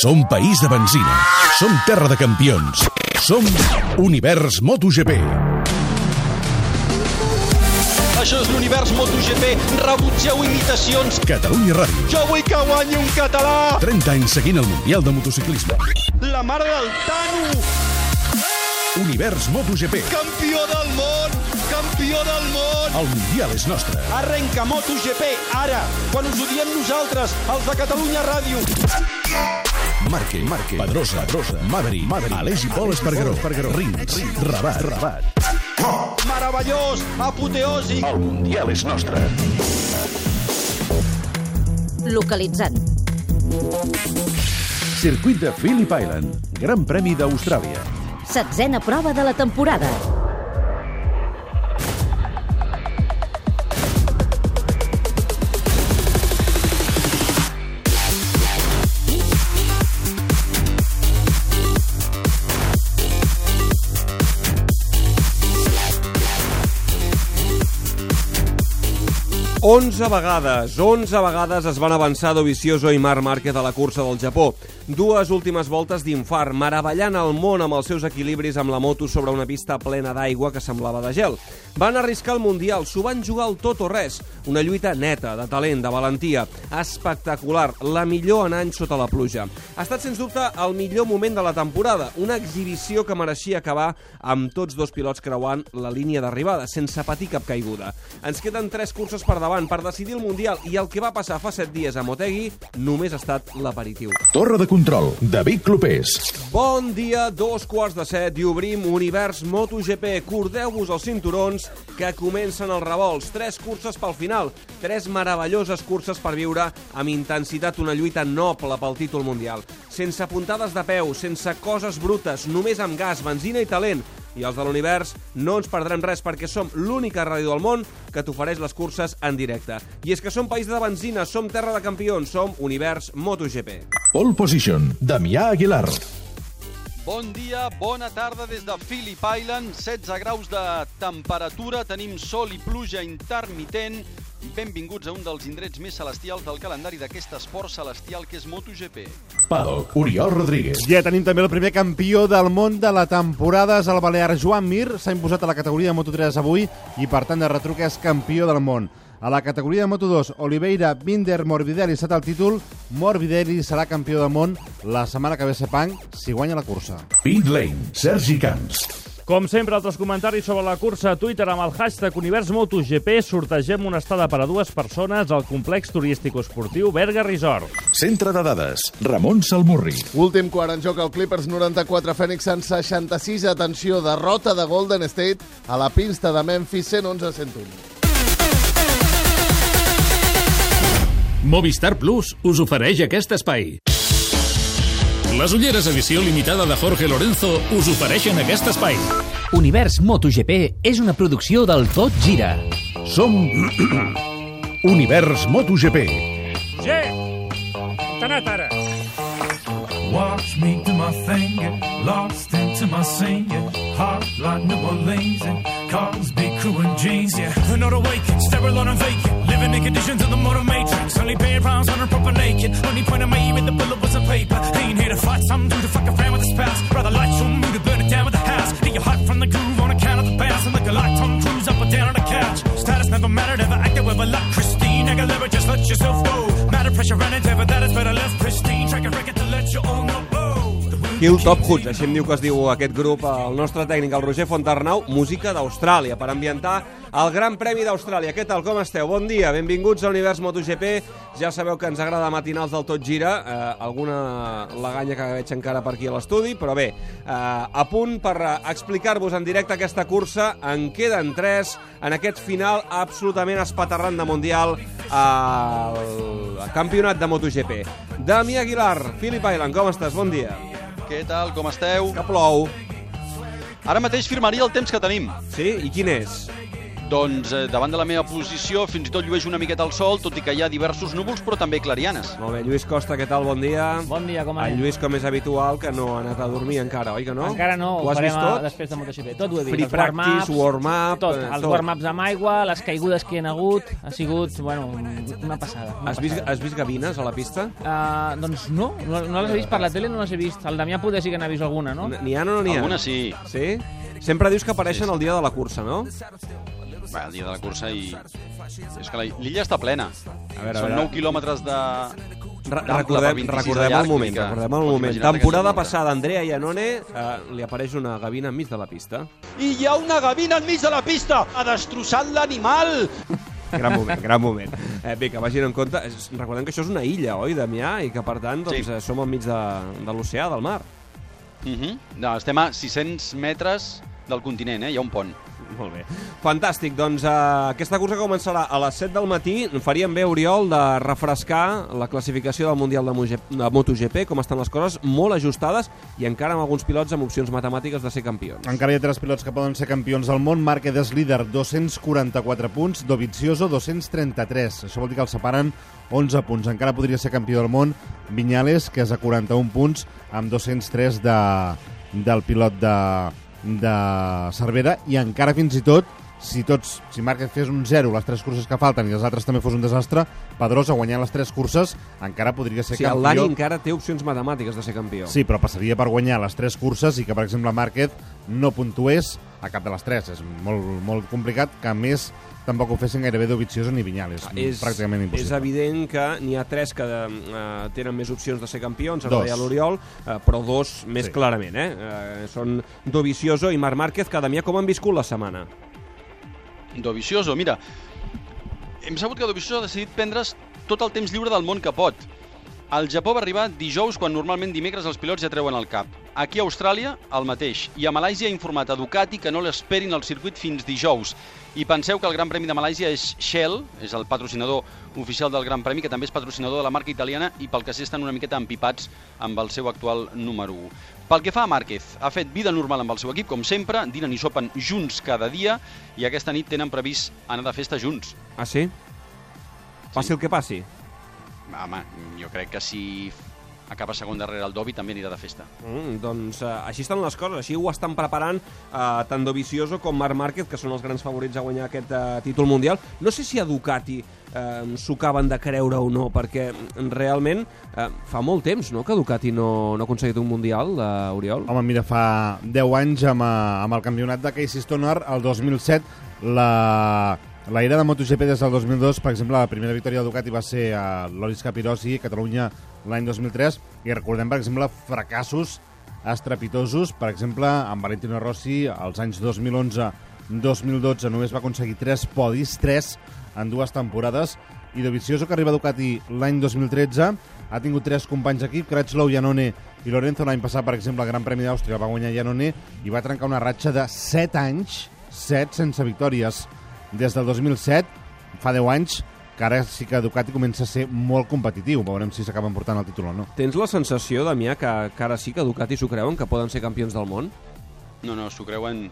Som país de benzina. Som terra de campions. Som Univers MotoGP. Això és l'univers MotoGP. Rebutgeu imitacions. Catalunya Ràdio. Jo vull que guanyi un català. 30 anys seguint el Mundial de Motociclisme. La mare del Tano. Univers MotoGP. Campió del món. Campió del món. El Mundial és nostre. Arrenca MotoGP ara, quan us ho diem nosaltres, els de Catalunya Ràdio. Marque, Marque, Pedrosa, Pedrosa, Maverick, Maverick, Aleix i Pol Espargaró, Espargaró, Rins, Rabat, Rabat. Meravellós, apoteòsic. El Mundial és nostre. Localitzant. Circuit de Phillip Island, Gran Premi d'Austràlia. Setzena prova de la temporada. Onze vegades, 11 vegades es van avançar Dovizioso i Marc Márquez a la cursa del Japó. Dues últimes voltes d'infart, meravellant el món amb els seus equilibris amb la moto sobre una pista plena d'aigua que semblava de gel. Van arriscar el Mundial, s'ho van jugar al tot o res. Una lluita neta, de talent, de valentia. Espectacular, la millor en anys sota la pluja. Ha estat, sens dubte, el millor moment de la temporada. Una exhibició que mereixia acabar amb tots dos pilots creuant la línia d'arribada, sense patir cap caiguda. Ens queden tres curses per davant per decidir el Mundial i el que va passar fa set dies a Motegi només ha estat l'aperitiu. Torre de control, David Clopés. Bon dia, dos quarts de set i obrim Univers MotoGP. Cordeu-vos els cinturons que comencen els revolts. Tres curses pel final, tres meravelloses curses per viure amb intensitat una lluita noble pel títol mundial. Sense puntades de peu, sense coses brutes, només amb gas, benzina i talent. I els de l'univers no ens perdrem res perquè som l'única ràdio del món que t'ofereix les curses en directe. I és que som país de benzina, som terra de campions, som Univers MotoGP. Pole Position, Damià Aguilar. Bon dia, bona tarda des de Phillip Island, 16 graus de temperatura, tenim sol i pluja intermitent. Benvinguts a un dels indrets més celestials del calendari d'aquest esport celestial que és MotoGP. Paddock, Oriol Rodríguez. Ja tenim també el primer campió del món de la temporada, és el balear Joan Mir, s'ha imposat a la categoria de Moto3 avui i per tant de retruc és campió del món. A la categoria de Moto2, Oliveira Binder Morbidelli ha estat el títol, Morbidelli serà campió del món la setmana que ve a Sepang si guanya la cursa. Pit Lane, Sergi Camps. Com sempre, altres comentaris sobre la cursa a Twitter amb el hashtag UniversMotoGP sortegem una estada per a dues persones al complex turístico-esportiu Berga Resort. Centre de dades, Ramon Salmurri. Últim quart en joc al Clippers 94, Phoenix en 66. Atenció, derrota de Golden State a la pista de Memphis 111-101. Movistar Plus us ofereix aquest espai. Les ulleres edició limitada de Jorge Lorenzo us ofereixen aquest espai. Univers MotoGP és una producció del Tot Gira. Som Univers MotoGP. G! T'ha anat ara? Watch me do my thing, lost into my singing. Hot like New Orleans and cars, big crew and jeans, yeah. Not awakened, sterile on vacant. Living in conditions of the motor matrix. Only paying pounds on a proper naked. Only point I made with the bullet was a paper. Ain't here to something to fuck around with the spell. Hilltop Hoods, així em diu que es diu aquest grup, el nostre tècnic, el Roger Fontarnau, música d'Austràlia, per ambientar el Gran Premi d'Austràlia. Què tal, com esteu? Bon dia, benvinguts a Univers MotoGP. Ja sabeu que ens agrada matinals del Tot Gira, eh, alguna laganya que veig encara per aquí a l'estudi, però bé, eh, a punt per eh, explicar-vos en directe aquesta cursa. En queden tres en aquest final absolutament espaterrant de Mundial al campionat de MotoGP. Dami Aguilar, Philip Island, com estàs? Bon dia. Què tal, com esteu? Que plou. Ara mateix firmaria el temps que tenim. Sí? I quin és? Doncs eh, davant de la meva posició fins i tot llueix una miqueta el sol, tot i que hi ha diversos núvols, però també clarianes. Molt bé, Lluís Costa, què tal? Bon dia. Bon dia, com El anem? Lluís, com és habitual, que no ha anat a dormir encara, oi que no? Encara no, Ho ho has farem vist a- tot? després de MotoGP. Tot ho he vist. Free els practice, warm-up... Tot, eh, els warm-ups amb aigua, les caigudes que hi ha hagut, ha sigut, bueno, una passada. Una Has vist, passada. has vist gavines a la pista? Uh, doncs no, no, no les he vist per la tele, no les he vist. El Damià poder sí que n'ha vist alguna, no? N'hi ha o no n'hi ha? Alguna sí. Sí? Sempre dius que apareixen el dia de la cursa, no? Va, el dia de la cursa i... És que la- l'illa està plena. A veure, a Són veure. 9 quilòmetres de... Re recordem, 26 de recordem el moment, que recordem el moment. Temporada passada, Andrea Iannone eh, li apareix una gavina enmig de la pista. I hi ha una gavina enmig de la pista! Ha destrossat l'animal! Gran moment, gran moment. Eh, bé, que vagin en compte... Recordem que això és una illa, oi, Damià? I que, per tant, doncs, Sí. eh, som enmig de, de l'oceà, del mar. Uh -huh. no, estem a 600 metres del continent, eh? Hi ha un pont. Molt bé. Fantàstic, doncs eh, aquesta cursa començarà a les 7 del matí. Faríem bé, Oriol, de refrescar la classificació del Mundial de, Moge- de MotoGP, com estan les coses, molt ajustades i encara amb alguns pilots amb opcions matemàtiques de ser campions. Encara hi ha tres pilots que poden ser campions del món. Márquez és líder, 244 punts. Dovizioso, 233. Això vol dir que el separen 11 punts. Encara podria ser campió del món Viñales, que és a 41 punts, amb 203 de, del pilot de, de Cervera. I encara fins i tot, si tots, si Márquez fes un 0 les tres curses que falten i les altres també fos un desastre, Pedrosa guanyant les tres curses encara podria ser Sí, campió. Dani encara té opcions matemàtiques de ser campió. Sí, però passaria per guanyar les tres curses i que, per exemple, Márquez no puntués a cap de les tres. És molt, molt complicat que, a més, tampoc ho fessin gairebé Dovizioso ni Viñales. És pràcticament És impossible. evident que n'hi ha tres que eh, tenen més opcions de ser campions, ara Dos. deia l'Oriol, eh, però dos més Sí. clarament. Eh? Eh, són Dovizioso i Marc Márquez, que Damià com han viscut la setmana? Dovizioso, mira, hem sabut que Dovizioso ha decidit prendre's tot el temps lliure del món que pot. Al Japó va arribar dijous, quan normalment dimecres els pilots ja treuen el cap. Aquí a Austràlia, el mateix. I a Malàisia ha informat a Ducati que no l'esperin al circuit fins dijous. I penseu que el Gran Premi de Malàisia és Shell, és el patrocinador oficial del Gran Premi, que també és patrocinador de la marca italiana i pel que sé estan una miqueta empipats amb el seu actual número 1. Pel que fa a Márquez, ha fet vida normal amb el seu equip, com sempre, dinen i sopen junts cada dia i aquesta nit tenen previst anar de festa junts. Ah, sí? Passi el que passi. Home, jo crec que si acaba segon darrere el Dovi també anirà de festa. Mm, doncs eh, així estan les coses, així ho estan preparant eh, tant Dovizioso com Marc Márquez, que són els grans favorits a guanyar aquest eh, títol mundial. No sé si a Ducati eh, s'ho acaben de creure o no, perquè realment eh, fa molt temps no, que Ducati no, no ha aconseguit un mundial, eh, Oriol. Home, mira, fa 10 anys amb, amb el campionat de Casey Stoner, el 2007, la, la era de MotoGP des del 2002, per exemple, la primera victòria de Ducati va ser a Loris Capirossi, Catalunya, l'any 2003, i recordem, per exemple, fracassos estrepitosos, per exemple, amb Valentino Rossi, als anys 2011-2012 només va aconseguir 3 podis, 3 en dues temporades, i Dovizioso, que arriba a Ducati l'any 2013, ha tingut tres companys d'equip, Crutchlow, Janone i Lorenzo. L'any passat, per exemple, el Gran Premi d'Àustria va guanyar Janone i va trencar una ratxa de 7 anys, 7 sense victòries. Des del 2007, fa 10 anys, que ara sí que Ducati comença a ser molt competitiu. Veurem si s'acaben portant el títol o no. Tens la sensació, Damià, que, que ara sí que Ducati s'ho creuen, que poden ser campions del món? No, no, s'ho creuen...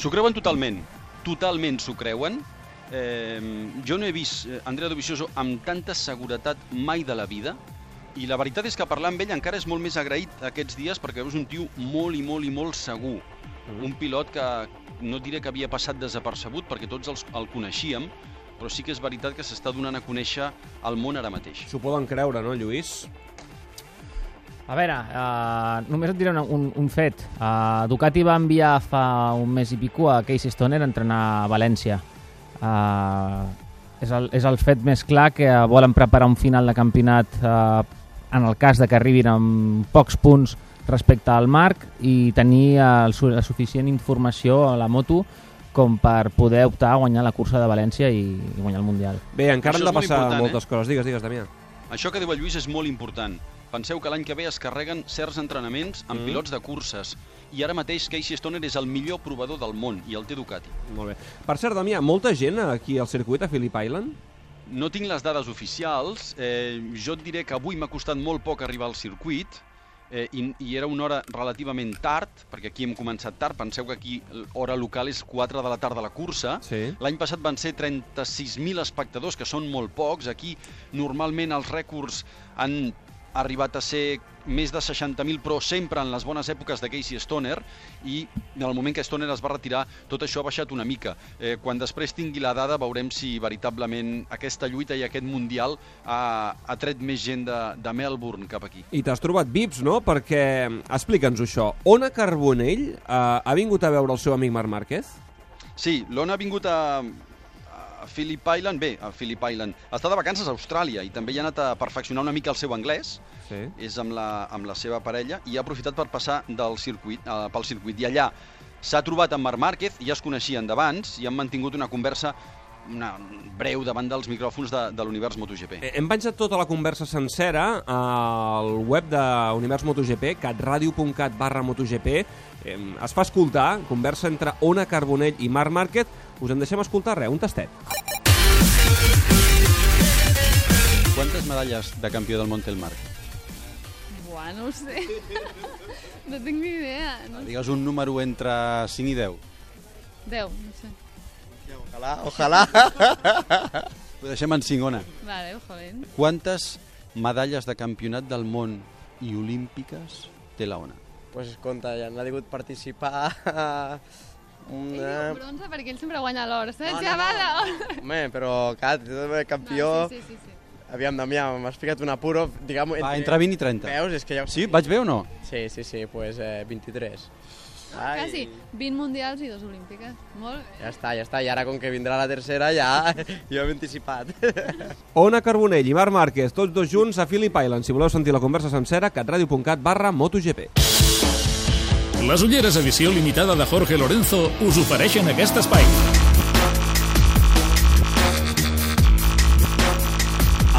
S'ho creuen totalment. Totalment s'ho creuen. Eh, jo no he vist eh, Andrea Dovizioso amb tanta seguretat mai de la vida i la veritat és que parlar amb ell encara és molt més agraït aquests dies perquè és un tio molt i molt i molt segur. Un pilot que no diré que havia passat desapercebut perquè tots els, el coneixíem, però sí que és veritat que s'està donant a conèixer al món ara mateix. S'ho poden creure, no, Lluís? A veure, uh, només et diré un, un, un fet. Uh, Ducati va enviar fa un mes i pico a Casey Stoner a entrenar a València. Uh, és, el, és el fet més clar que volen preparar un final de campionat uh, en el cas de que arribin amb pocs punts respecte al Marc i tenir el, la suficient informació a la moto com per poder optar a guanyar la cursa de València i, i guanyar el Mundial. Bé, encara Això han de passar important, moltes coses. Digues, digues, Damià. Això que diu el Lluís és molt important. Penseu que l'any que ve es carreguen certs entrenaments amb mm. pilots de curses i ara mateix Casey Stoner és el millor provador del món i el té Ducati. Molt bé. Per cert, Damià, molta gent aquí al circuit, a Phillip Island? No tinc les dades oficials, eh, jo et diré que avui m'ha costat molt poc arribar al circuit, eh, i, i era una hora relativament tard, perquè aquí hem començat tard, penseu que aquí l'hora local és 4 de la tarda a la cursa. Sí. L'any passat van ser 36.000 espectadors, que són molt pocs. Aquí normalment els rècords han arribat a ser més de 60.000, però sempre en les bones èpoques de Casey Stoner, i en el moment que Stoner es va retirar, tot això ha baixat una mica. Eh, quan després tingui la dada veurem si veritablement aquesta lluita i aquest Mundial ha, ha tret més gent de, de Melbourne cap aquí. I t'has trobat VIPs, no? Perquè, explica'ns això, Ona Carbonell eh, ha vingut a veure el seu amic Marc Márquez? Sí, l'Ona ha vingut a, a Phillip Island, bé, a Phillip Island, està de vacances a Austràlia i també hi ha anat a perfeccionar una mica el seu anglès, sí. és amb la, amb la seva parella, i ha aprofitat per passar del circuit, eh, pel circuit. I allà s'ha trobat amb Marc Márquez, ja es coneixien d'abans, i han mantingut una conversa una, breu davant dels micròfons de, de l'univers MotoGP. Eh, Hem penjat tota la conversa sencera al web d'Univers MotoGP, catradio.cat barra MotoGP. Eh, es fa escoltar, conversa entre Ona Carbonell i Marc Márquez. Us en deixem escoltar res, un tastet. Quantes medalles de campió del món té el Marc? Buah, no ho sé. no tinc ni idea. No sé. Digues un número entre 5 i 10. 10, no sé. Ojalà, ojalà. Ho deixem en 5, Ona. Vale, joder. Quantes medalles de campionat del món i olímpiques té la Ona? Pues compte, ja n'ha degut participar Ell una... diu bronze perquè ell sempre guanya l'or, saps? No, no, ja va no. de... Home, però de campió... No, sí, sí, sí, sí. Aviam, Damià, m'has ficat un apuro, diguem... Va, entre 20 i 30. Veus? És que ja... Sí? Vaig bé o no? Sí, sí, sí, pues eh, 23. Quasi 20 mundials i dos olímpiques. Molt bé. Ja està, ja està. I ara, com que vindrà la tercera, ja, ja m'he anticipat. Ona Carbonell i Marc Márquez, tots dos junts a Phillip Island. Si voleu sentir la conversa sencera, catradio.cat barra MotoGP. Les ulleres edició limitada de Jorge Lorenzo us ofereixen aquest espai.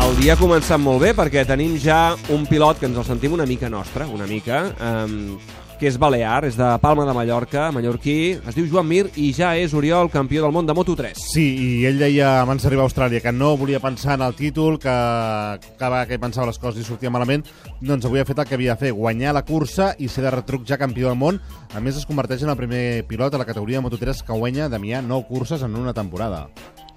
El dia ha començat molt bé perquè tenim ja un pilot que ens el sentim una mica nostre, una mica, um, que és balear, és de Palma de Mallorca, mallorquí, es diu Joan Mir i ja és Oriol, campió del món de Moto3. Sí, i ell deia abans d'arribar a Austràlia que no volia pensar en el títol, que cada vegada que pensava les coses li sortia malament, doncs avui ha fet el que havia de fer, guanyar la cursa i ser de retruc ja campió del món. A més, es converteix en el primer pilot a la categoria de Moto3 que guanya, Damià, 9 curses en una temporada.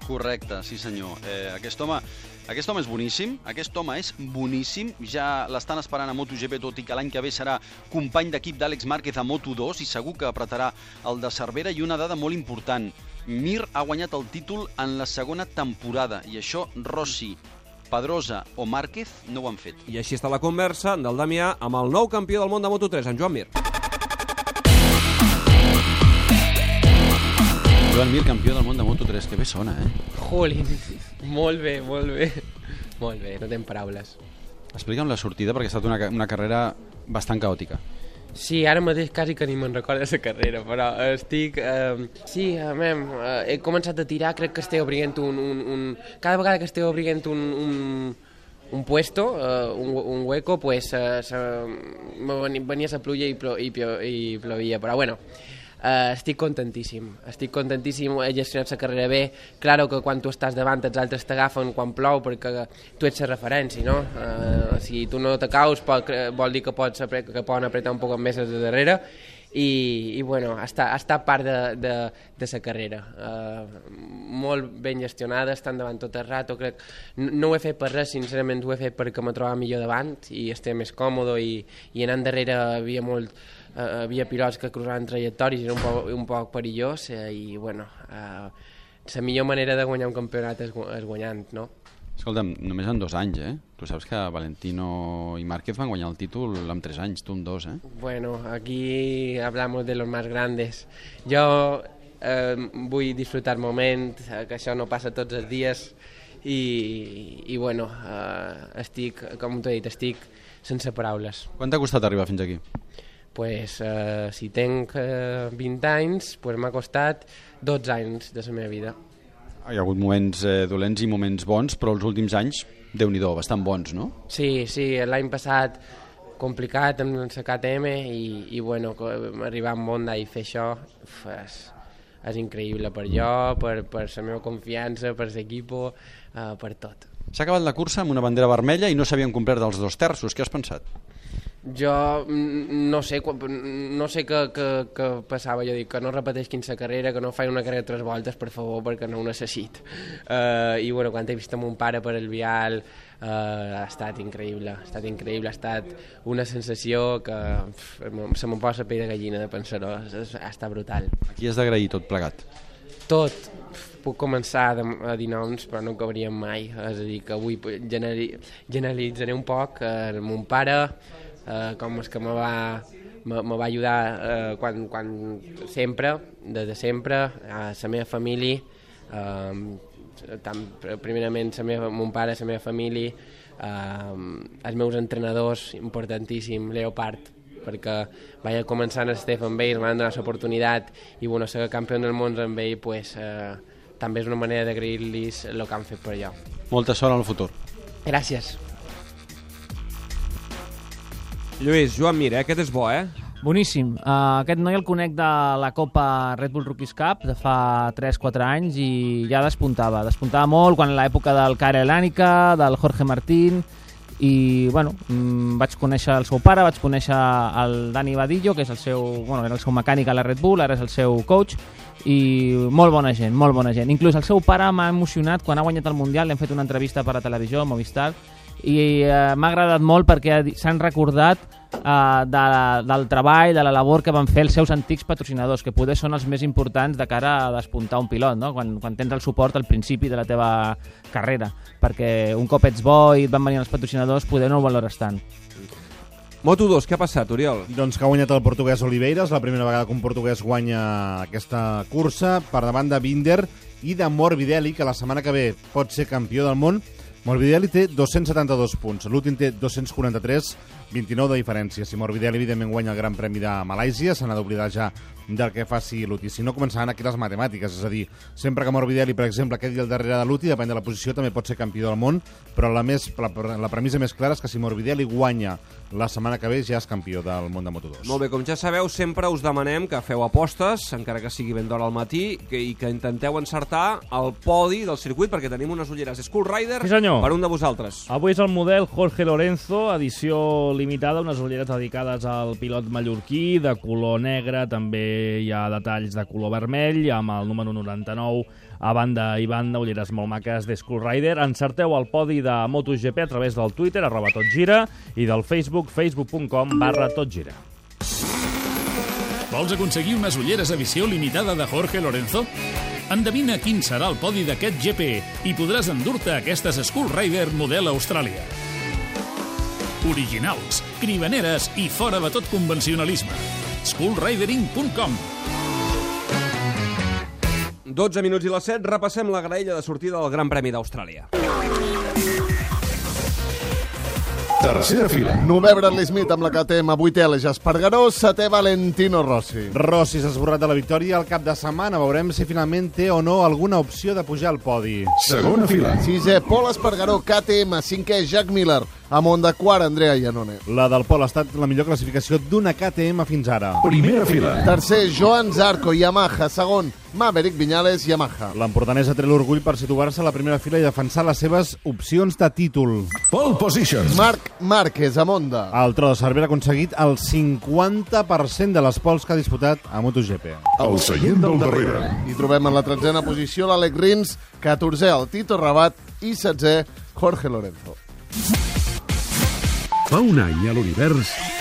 Correcte, sí senyor. Eh, aquest home aquest home és boníssim, aquest home és boníssim, ja l'estan esperant a MotoGP, tot i que l'any que ve serà company d'equip d'Àlex Márquez a Moto2 i segur que apretarà el de Cervera. I una dada molt important, Mir ha guanyat el títol en la segona temporada i això Rossi, Pedrosa o Márquez no ho han fet. I així està la conversa del Damià amb el nou campió del món de Moto3, en Joan Mir. Joan Mir, campió del món de Moto3, que bé sona, eh? Jolín, molt bé, molt bé. Molt bé, no tenc paraules. Explica'm la sortida, perquè ha estat una, una carrera bastant caòtica. Sí, ara mateix quasi que ni me'n recordo de la carrera, però estic... Eh, sí, mem, eh, he començat a tirar, crec que estic obrint un, un, un... Cada vegada que estic obrint un, un, un puesto, eh, un, un hueco, pues eh, se, venia la pluja i, plo, i, i plovia, però bueno, eh, estic contentíssim, estic contentíssim, he gestionat la carrera bé, claro que quan tu estàs davant els altres t'agafen quan plou perquè tu ets la referència, no? Eh, si tu no te caus pot, vol dir que, pots, que poden apretar un poc més de darrere. I, i bueno, ha estat part de, de, de la carrera. Uh, molt ben gestionada estan davant tot el rato crec, no, no ho he fet per res, sincerament ho he fet perquè me trobava millor davant i estic més còmode i, i anant darrere havia molt uh, havia pilots que cruzaven trajectòries era un poc, un poc perillós eh, i bueno uh, la millor manera de guanyar un campionat és, és guanyant, no? Escolta'm, només en dos anys, eh? Tu saps que Valentino i Márquez van guanyar el títol amb tres anys, tu en dos, eh? Bueno, aquí hablamos de los más grandes. Jo eh, vull disfrutar el moment, eh, que això no passa tots els dies i, i bueno, eh, estic, com t'he dit, estic sense paraules. Quant t'ha costat arribar fins aquí? Pues, eh, si tenc eh, 20 anys, pues m'ha costat 12 anys de la meva vida. Hi ha hagut moments eh, dolents i moments bons, però els últims anys, déu nhi bastant bons, no? Sí, sí, l'any passat complicat amb la KTM i, i bueno, arribar a Monda i fer això uf, és, és increïble per jo, per, per la meva confiança, per l'equip, uh, per tot. S'ha acabat la cursa amb una bandera vermella i no s'havien complert els dos terços. Què has pensat? Jo mm, no sé, no sé què, què, què passava, jo dic que no repeteix 15 carrera, que no faci una carrera tres voltes, per favor, perquè no ho necessit. Uh, I bueno, quan he vist mon pare per el vial, uh, ha estat increïble, ha estat increïble, ha estat una sensació que pf, em- se me'n posa pell de gallina de pensar-ho, ha estat brutal. Aquí has d'agrair tot plegat. Tot. Puc començar a dir noms, però no acabaríem mai. És a dir, que avui generalitzaré un poc eh, el mon pare, eh, com és que me va, me, me va ajudar eh, quan, quan sempre, des de sempre, a la meva família, eh, tant, primerament la meva, mon pare, la meva família, eh, els meus entrenadors, importantíssim, Leopard, perquè vaig començar amb ells, em van donar l'oportunitat i bueno, ser campió del món amb ell pues, eh, també és una manera d'agrair-los el que han fet per allò. Molta sort en el futur. Gràcies. Lluís, Joan Mir, eh? aquest és bo, eh? Boníssim. Uh, aquest noi el conec de la Copa Red Bull Rookies Cup de fa 3-4 anys i ja despuntava. Despuntava molt quan a l'època del Karel Ànica, del Jorge Martín i bueno, mm, vaig conèixer el seu pare, vaig conèixer el Dani Badillo, que és el seu, bueno, era el seu mecànic a la Red Bull, ara és el seu coach i molt bona gent, molt bona gent. Inclús el seu pare m'ha emocionat quan ha guanyat el Mundial, li hem fet una entrevista per a televisió, Movistar, i eh, m'ha agradat molt perquè s'han recordat eh, de, del treball, de la labor que van fer els seus antics patrocinadors, que poder són els més importants de cara a despuntar un pilot, no? quan, quan tens el suport al principi de la teva carrera, perquè un cop ets bo i et van venir els patrocinadors, poder no ho valores tant. Moto2, què ha passat, Oriol? Doncs que ha guanyat el portuguès Oliveiras, la primera vegada que un portuguès guanya aquesta cursa, per davant de Binder i de Morbidelli, que la setmana que ve pot ser campió del món. Morbidelli té 272 punts, l'últim té 243, 29 de diferència. Si Morbidelli, evidentment, guanya el Gran Premi de Malàisia, se n'ha d'oblidar ja del que faci l'UTI. Si no, començaran aquí les matemàtiques, és a dir, sempre que Morbidelli, per exemple, quedi al darrere de l'UTI, depèn de la posició, també pot ser campió del món, però la, més, la, la premissa més clara és que si Morbidelli guanya la setmana que ve ja és campió del món de Moto2. Molt bé, com ja sabeu, sempre us demanem que feu apostes, encara que sigui ben d'hora al matí, que, i que intenteu encertar el podi del circuit, perquè tenim unes ulleres Skull Rider Sí, senyor. per un de vosaltres. Avui és el model Jorge Lorenzo, edició limitada, unes ulleres dedicades al pilot mallorquí, de color negre, també hi ha detalls de color vermell, amb el número 99 a banda i banda, ulleres molt maques Skull Rider. Encerteu el podi de MotoGP a través del Twitter, arroba totgira, i del Facebook, facebook.com barra totgira. Vols aconseguir unes ulleres edició limitada de Jorge Lorenzo? Endevina quin serà el podi d'aquest GP i podràs endur-te aquestes Skull Rider model Austràlia. Originals, cribaneres i fora de tot convencionalisme. SkullRidering.com 12 minuts i les 7, repassem la graella de sortida del Gran Premi d'Austràlia. Tercera fila. Novè Bradley Smith amb la KTM, vuitè Aleix Espargaró, setè Valentino Rossi. Rossi s'ha esborrat de la victòria al cap de setmana. Veurem si finalment té o no alguna opció de pujar al podi. Segona fila. Sisè, Pol Espargaró, KTM, cinquè, Jack Miller, a Honda quart, Andrea Iannone. La del Pol ha estat la millor classificació d'una KTM fins ara. Primera fila. Tercer, Joan Zarco, Yamaha, segon, Maverick Viñales, Yamaha. L'empordanès ha tret l'orgull per situar-se a la primera fila i defensar les seves opcions de títol. Pole position. Marc Márquez, a Monda. El Tro de Cervera ha aconseguit el 50% de les pols que ha disputat a MotoGP. El seient del darrere. I trobem en la tretzena posició l'Alec Rins, 14è el Tito Rabat i 16è Jorge Lorenzo. Fa un any a l'univers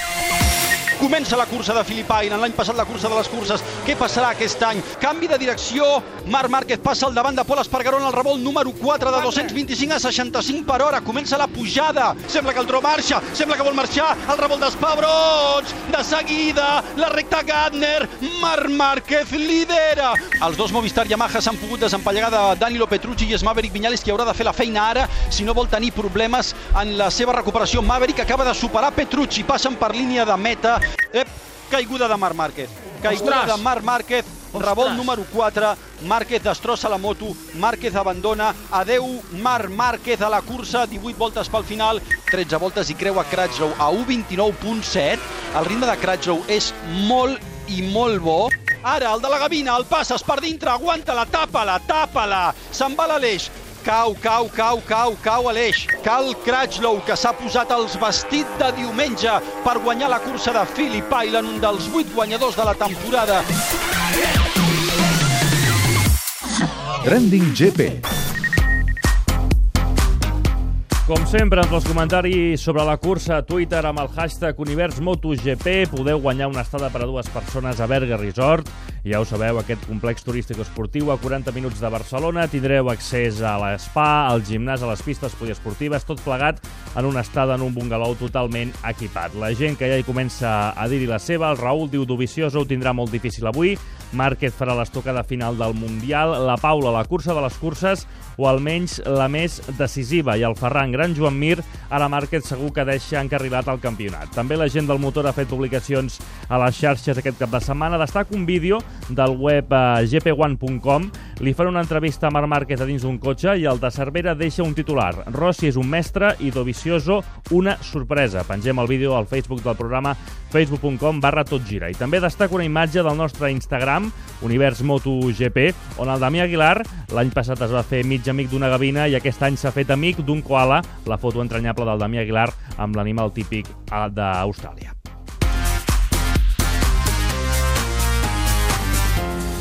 Comença la cursa de Island, l'any passat la cursa de les curses. Què passarà aquest any? Canvi de direcció, Marc Márquez passa al davant de Pol Espargaró en el revolt número 4 de 225 a 65 per hora. Comença la pujada, sembla que el tro marxa, sembla que vol marxar, el revolt d'Espabroig, de seguida, la recta Gardner, Marc Márquez lidera. Els dos Movistar Yamaha s'han pogut desempallegar de Danilo Petrucci i és Maverick Viñales qui haurà de fer la feina ara si no vol tenir problemes en la seva recuperació. Maverick acaba de superar Petrucci, passen per línia de meta. Ep, caiguda de Marc Márquez. Caiguda Ostres! de Marc Márquez, revolt número 4, Márquez destrossa la moto, Márquez abandona, adeu Marc Márquez a la cursa, 18 voltes pel final, 13 voltes i creua Crutchlow a 1.29.7. El ritme de Crutchlow és molt i molt bo. Ara, el de la gavina, el passes per dintre, aguanta-la, tapa-la, tapa-la. Se'n va l'Aleix, Cau, cau, cau, cau, cau a l'eix. Cal Cratchlow, que s'ha posat els vestits de diumenge per guanyar la cursa de Phillip Island, un dels vuit guanyadors de la temporada. Trending GP. Com sempre, entre els comentaris sobre la cursa a Twitter amb el hashtag UniversMotoGP podeu guanyar una estada per a dues persones a Berga Resort. Ja ho sabeu, aquest complex turístic esportiu a 40 minuts de Barcelona. Tindreu accés a l'espa, al gimnàs, a les pistes poliesportives, tot plegat en una estada en un bungalou totalment equipat. La gent que ja hi comença a dir-hi la seva, el Raül diu Dovicioso ho tindrà molt difícil avui, Márquez farà l'estocada final del Mundial, la Paula la cursa de les curses o almenys la més decisiva i el Ferran Gran Joan Mir, ara Márquez segur que deixa encarrilat al campionat. També la gent del motor ha fet publicacions a les xarxes aquest cap de setmana. Destaca un vídeo del web eh, gp1.com. Li fan una entrevista a Marc Márquez a dins d'un cotxe i el de Cervera deixa un titular. Rossi és un mestre i Dovicioso una sorpresa. Pengem el vídeo al Facebook del programa facebook.com barra totgira. I també destaca una imatge del nostre Instagram, Univers MotoGP, on el Damià Aguilar l'any passat es va fer mig amic d'una gavina i aquest any s'ha fet amic d'un koala, la foto entranyable del Damià Aguilar amb l'animal típic d'Austràlia.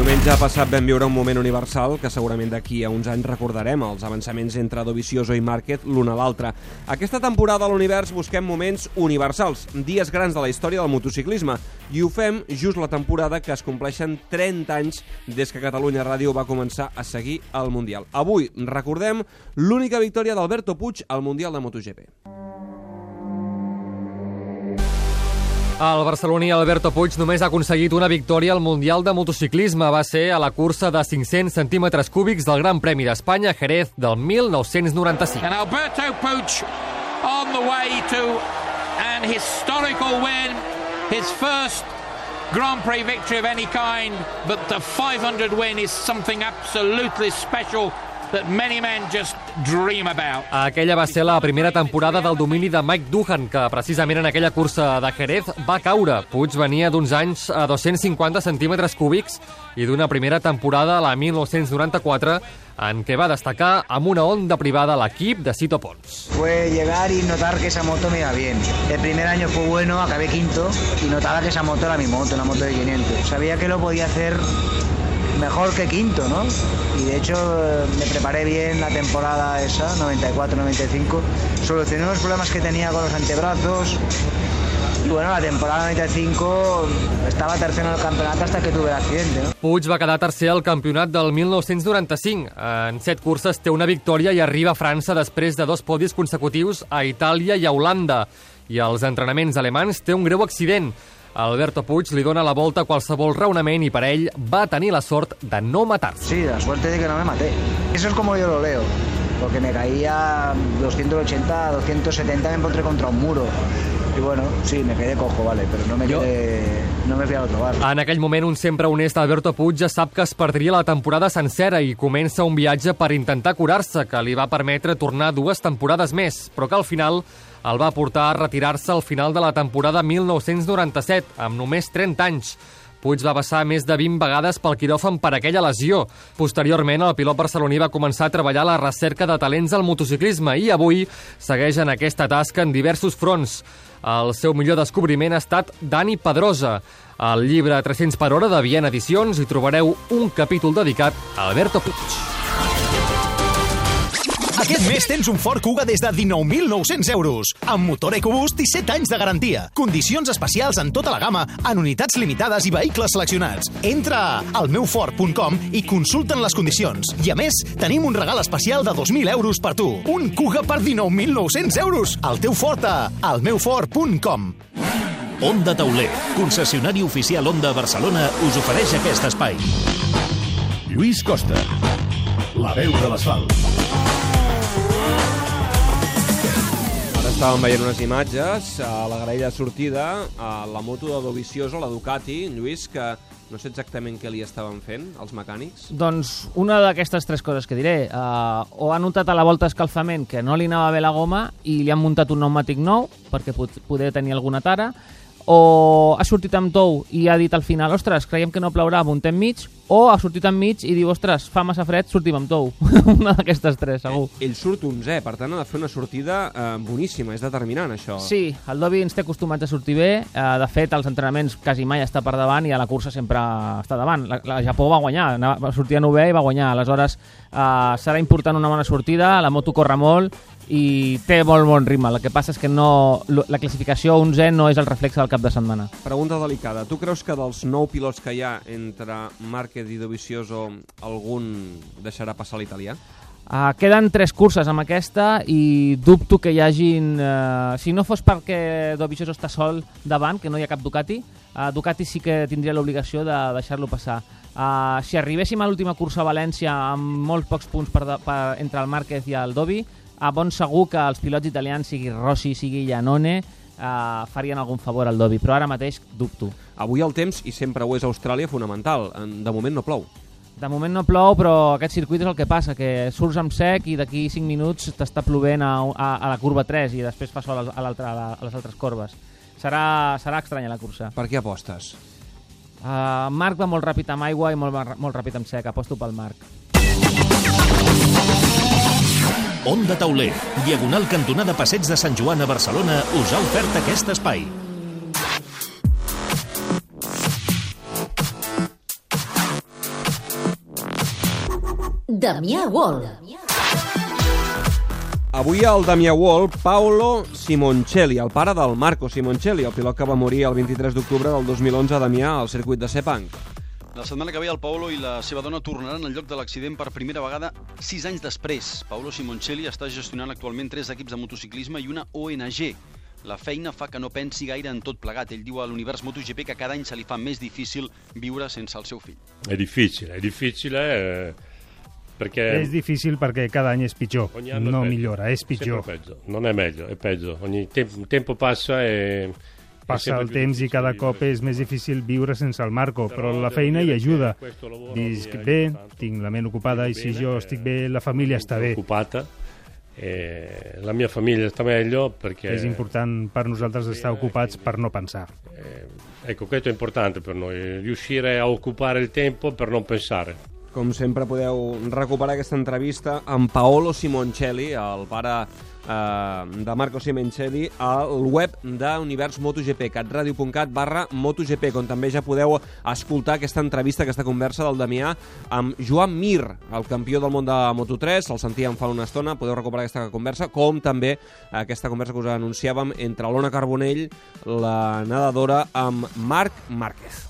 Diumenge passat vam viure un moment universal que segurament d'aquí a uns anys recordarem els avançaments entre Dovicioso i Márquez l'un a l'altre. Aquesta temporada a l'univers busquem moments universals, dies grans de la història del motociclisme, i ho fem just la temporada que es compleixen 30 anys des que Catalunya Ràdio va començar a seguir el Mundial. Avui recordem l'única victòria d'Alberto Puig al Mundial de MotoGP. El barceloní Alberto Puig només ha aconseguit una victòria al Mundial de Motociclisme. Va ser a la cursa de 500 centímetres cúbics del Gran Premi d'Espanya, Jerez, del 1995. And Alberto Puig on the way to an historical win, his first Grand Prix victory of any kind, but the 500 win is something absolutely special that many men just dream about. Aquella va ser la primera temporada del domini de Mike Duhan, que precisament en aquella cursa de Jerez va caure. Puig venia d'uns anys a 250 centímetres cúbics i d'una primera temporada, la 1994, en què va destacar amb una onda privada a l'equip de Cito Pons. Fue llegar y notar que esa moto me iba bien. El primer año fue bueno, acabé quinto y notaba que esa moto era mi moto, una moto de 500. Sabía que lo podía hacer mejor que quinto, ¿no? Y de hecho eh, me preparé bien la temporada esa, 94-95. Solucioné los problemas que tenía con los antebrazos. Y bueno, la temporada 95 estaba tercero en el campeonato hasta que tuve el accidente, ¿no? Puig va quedar tercer al campionat del 1995. En set curses té una victòria i arriba a França després de dos podis consecutius a Itàlia i a Holanda. I als entrenaments alemans té un greu accident. Alberto Puig li dona la volta a qualsevol raonament i per ell va tenir la sort de no matar-se. Sí, la suerte de que no me maté. Eso es como yo lo leo. Porque me caía 280, 270, me encontré contra un muro. Y bueno, sí, me quedé cojo, vale, pero no me quedé... No me fui a otro bar. En aquell moment, un sempre honest Alberto Puig ja sap que es perdria la temporada sencera i comença un viatge per intentar curar-se, que li va permetre tornar dues temporades més, però que al final el va portar a retirar-se al final de la temporada 1997, amb només 30 anys. Puig va passar més de 20 vegades pel quiròfan per aquella lesió. Posteriorment, el pilot barceloní va començar a treballar la recerca de talents al motociclisme i avui segueix en aquesta tasca en diversos fronts. El seu millor descobriment ha estat Dani Pedrosa. Al llibre 300 per hora de Viena Edicions hi trobareu un capítol dedicat a Alberto Puig. Aquest mes tens un Ford Kuga des de 19.900 euros, amb motor EcoBoost i 7 anys de garantia. Condicions especials en tota la gamma, en unitats limitades i vehicles seleccionats. Entra al meufort.com i consulten les condicions. I a més, tenim un regal especial de 2.000 euros per tu. Un Kuga per 19.900 euros. El teu Ford a almeufort.com. Onda Tauler, concessionari oficial Onda Barcelona, us ofereix aquest espai. Lluís Costa, la veu de l'asfalt. Estàvem veient unes imatges a la graella de sortida, a la moto de Dovizioso, la Ducati, Lluís, que no sé exactament què li estaven fent, els mecànics. Doncs una d'aquestes tres coses que diré. Uh, o ha notat a la volta escalfament que no li anava bé la goma i li han muntat un pneumàtic nou perquè pot, poder tenir alguna tara, o ha sortit amb tou i ha dit al final, ostres, creiem que no plourà, muntem mig, o ha sortit enmig i diu, ostres, fa massa fred, sortim amb tou. una d'aquestes tres, segur. Ell surt 11, per tant ha de fer una sortida eh, boníssima, és determinant això. Sí, el Dobby ens té acostumats a sortir bé. Eh, de fet, als entrenaments quasi mai està per davant i a la cursa sempre està davant. La, la Japó va guanyar, anava- sortia novè i va guanyar. Aleshores, eh, serà important una bona sortida, la moto corre molt i té molt bon ritme. El que passa és que no, la classificació 11 no és el reflex del cap de setmana. Pregunta delicada. Tu creus que dels nou pilots que hi ha entre Márquez i Dovizioso algun deixarà passar l'italià? Uh, queden tres curses amb aquesta i dubto que hi hagin... Uh, si no fos perquè Dovizioso està sol davant, que no hi ha cap Ducati, uh, Ducati sí que tindria l'obligació de deixar-lo passar. Uh, si arribéssim a l'última cursa a València amb molts pocs punts per, de- per, entre el Márquez i el Dovi, a bon segur que els pilots italians, sigui Rossi, sigui Iannone, uh, farien algun favor al Dovi, però ara mateix dubto. Avui el temps, i sempre ho és a Austràlia, fonamental. En- De moment no plou. De moment no plou, però aquest circuit és el que passa, que surts amb sec i d'aquí 5 minuts t'està plovent a, a, a la curva 3 i després fa sol a, a, a, a les altres corbes. Serà, serà estranya la cursa. Per què apostes? Uh, Marc va molt ràpid amb aigua i molt, molt ràpid amb sec. Aposto pel Marc. Onda Tauler, diagonal cantonada Passeig de Sant Joan a Barcelona, us ha ofert aquest espai. Damià Wall. Avui al Damià Wall, Paolo Simoncelli, el pare del Marco Simoncelli, el pilot que va morir el 23 d'octubre del 2011 a Damià al circuit de Sepang. La setmana que ve el Paolo i la seva dona tornaran al lloc de l'accident per primera vegada sis anys després. Paolo Simoncelli està gestionant actualment tres equips de motociclisme i una ONG. La feina fa que no pensi gaire en tot plegat. Ell diu a l'univers MotoGP que cada any se li fa més difícil viure sense el seu fill. È difficile, è difficile eh, perché... És difícil perquè cada any és pitjor, no peggio. millora, és pitjor. Non è meglio, è peggio. Ogni tempo passa e... Passa el temps i cada cop és més difícil viure sense el Marco, però la feina hi ajuda. Visc bé, tinc la ment ocupada i si jo estic bé, la família està bé. occupata e la mia famiglia sta meglio perché... És important per nosaltres estar ocupats per no pensar. Ecco, questo è importante per noi, riuscire a occupare il tempo per non pensare. Com sempre podeu recuperar aquesta entrevista amb Paolo Simoncelli, el pare eh, de Marco Simoncelli, al web d'Univers MotoGP, catradio.cat barra MotoGP, on també ja podeu escoltar aquesta entrevista, aquesta conversa del Damià amb Joan Mir, el campió del món de Moto3, el sentíem fa una estona, podeu recuperar aquesta conversa, com també aquesta conversa que us anunciàvem entre l'Ona Carbonell, la nedadora, amb Marc Márquez.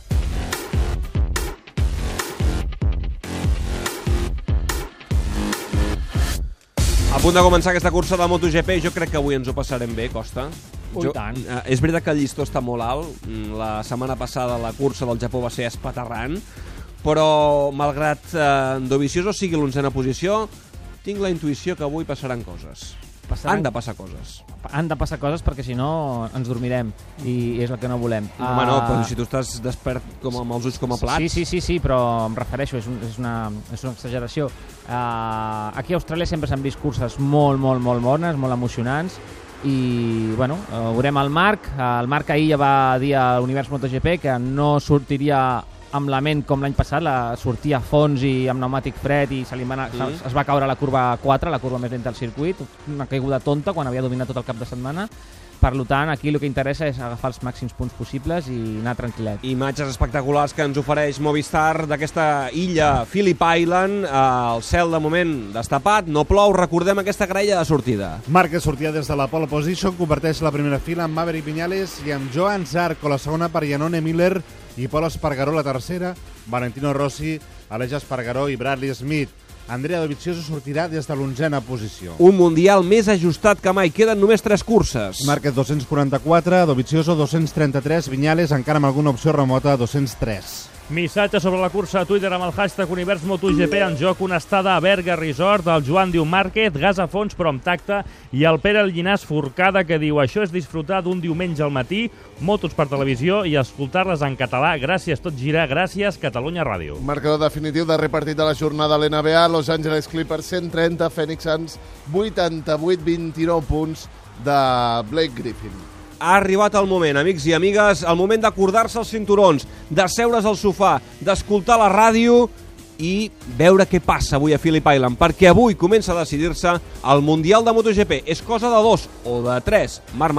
A punt de començar aquesta cursa de MotoGP, jo crec que avui ens ho passarem bé, Costa. Oh, i jo, tant. Eh, és veritat que el llistó està molt alt. Mm, La setmana passada la cursa del Japó va ser espaterrant, però malgrat eh, Dovizioso sigui l'onzena posició, tinc la intuïció que avui passaran coses. Passaran- Han de passar coses. Han de passar coses perquè si no ens dormirem i és el que no volem. Home, no, Ah, però si tu estàs despert com amb els ulls com a plats... Sí, sí, sí, sí, però em refereixo, és, un, és, una, és una exageració. Uh, aquí a Austràlia sempre s'han vist curses molt, molt, molt bones, molt emocionants, i bueno, uh, veurem el Marc. Uh, el Marc ahir ja va dir a l'Univers MotoGP que no sortiria amb la ment com l'any passat, la sortia a fons i amb pneumàtic fred i se li va anar, Mm. es, va caure a la curva 4, la curva més lenta del circuit, una caiguda tonta quan havia dominat tot el cap de setmana. Per tant, aquí el que interessa és agafar els màxims punts possibles i anar tranquil·let. Imatges espectaculars que ens ofereix Movistar d'aquesta illa Phillip Island. Eh, el cel, de moment, destapat, no plou. Recordem aquesta graella de sortida. Márquez sortia des de la pole position, converteix la primera fila amb Maverick Viñales i amb Joan Zarco la segona per Janone Miller i Pol Espargaró la tercera, Valentino Rossi, Aleix Espargaró i Bradley Smith. Andrea Dovizioso sortirà des de l'onzena posició. Un Mundial més ajustat que mai. Queden només tres curses. Márquez 244, Dovizioso 233, Viñales encara amb alguna opció remota 203. Missatge sobre la cursa a Twitter amb el hashtag Univers MotoGP en joc una estada a Berga Resort, el Joan diu Márquez, gas a fons però amb tacte, i el Pere Llinàs Forcada que diu això és disfrutar d'un diumenge al matí, motos per televisió i escoltar-les en català. Gràcies, tot gira. Gràcies, Catalunya Ràdio. Marcador definitiu de repartit de la jornada a l'NBA, Los Angeles Clippers 130, Phoenix Suns 88, 29 punts de Blake Griffin. Ha arribat el moment, amics i amigues, el moment d'acordar-se els cinturons, d'asseure's al sofà, d'escoltar la ràdio i veure què passa avui a Phillip Island, perquè avui comença a decidir-se el Mundial de MotoGP. És cosa de dos o de tres. Marc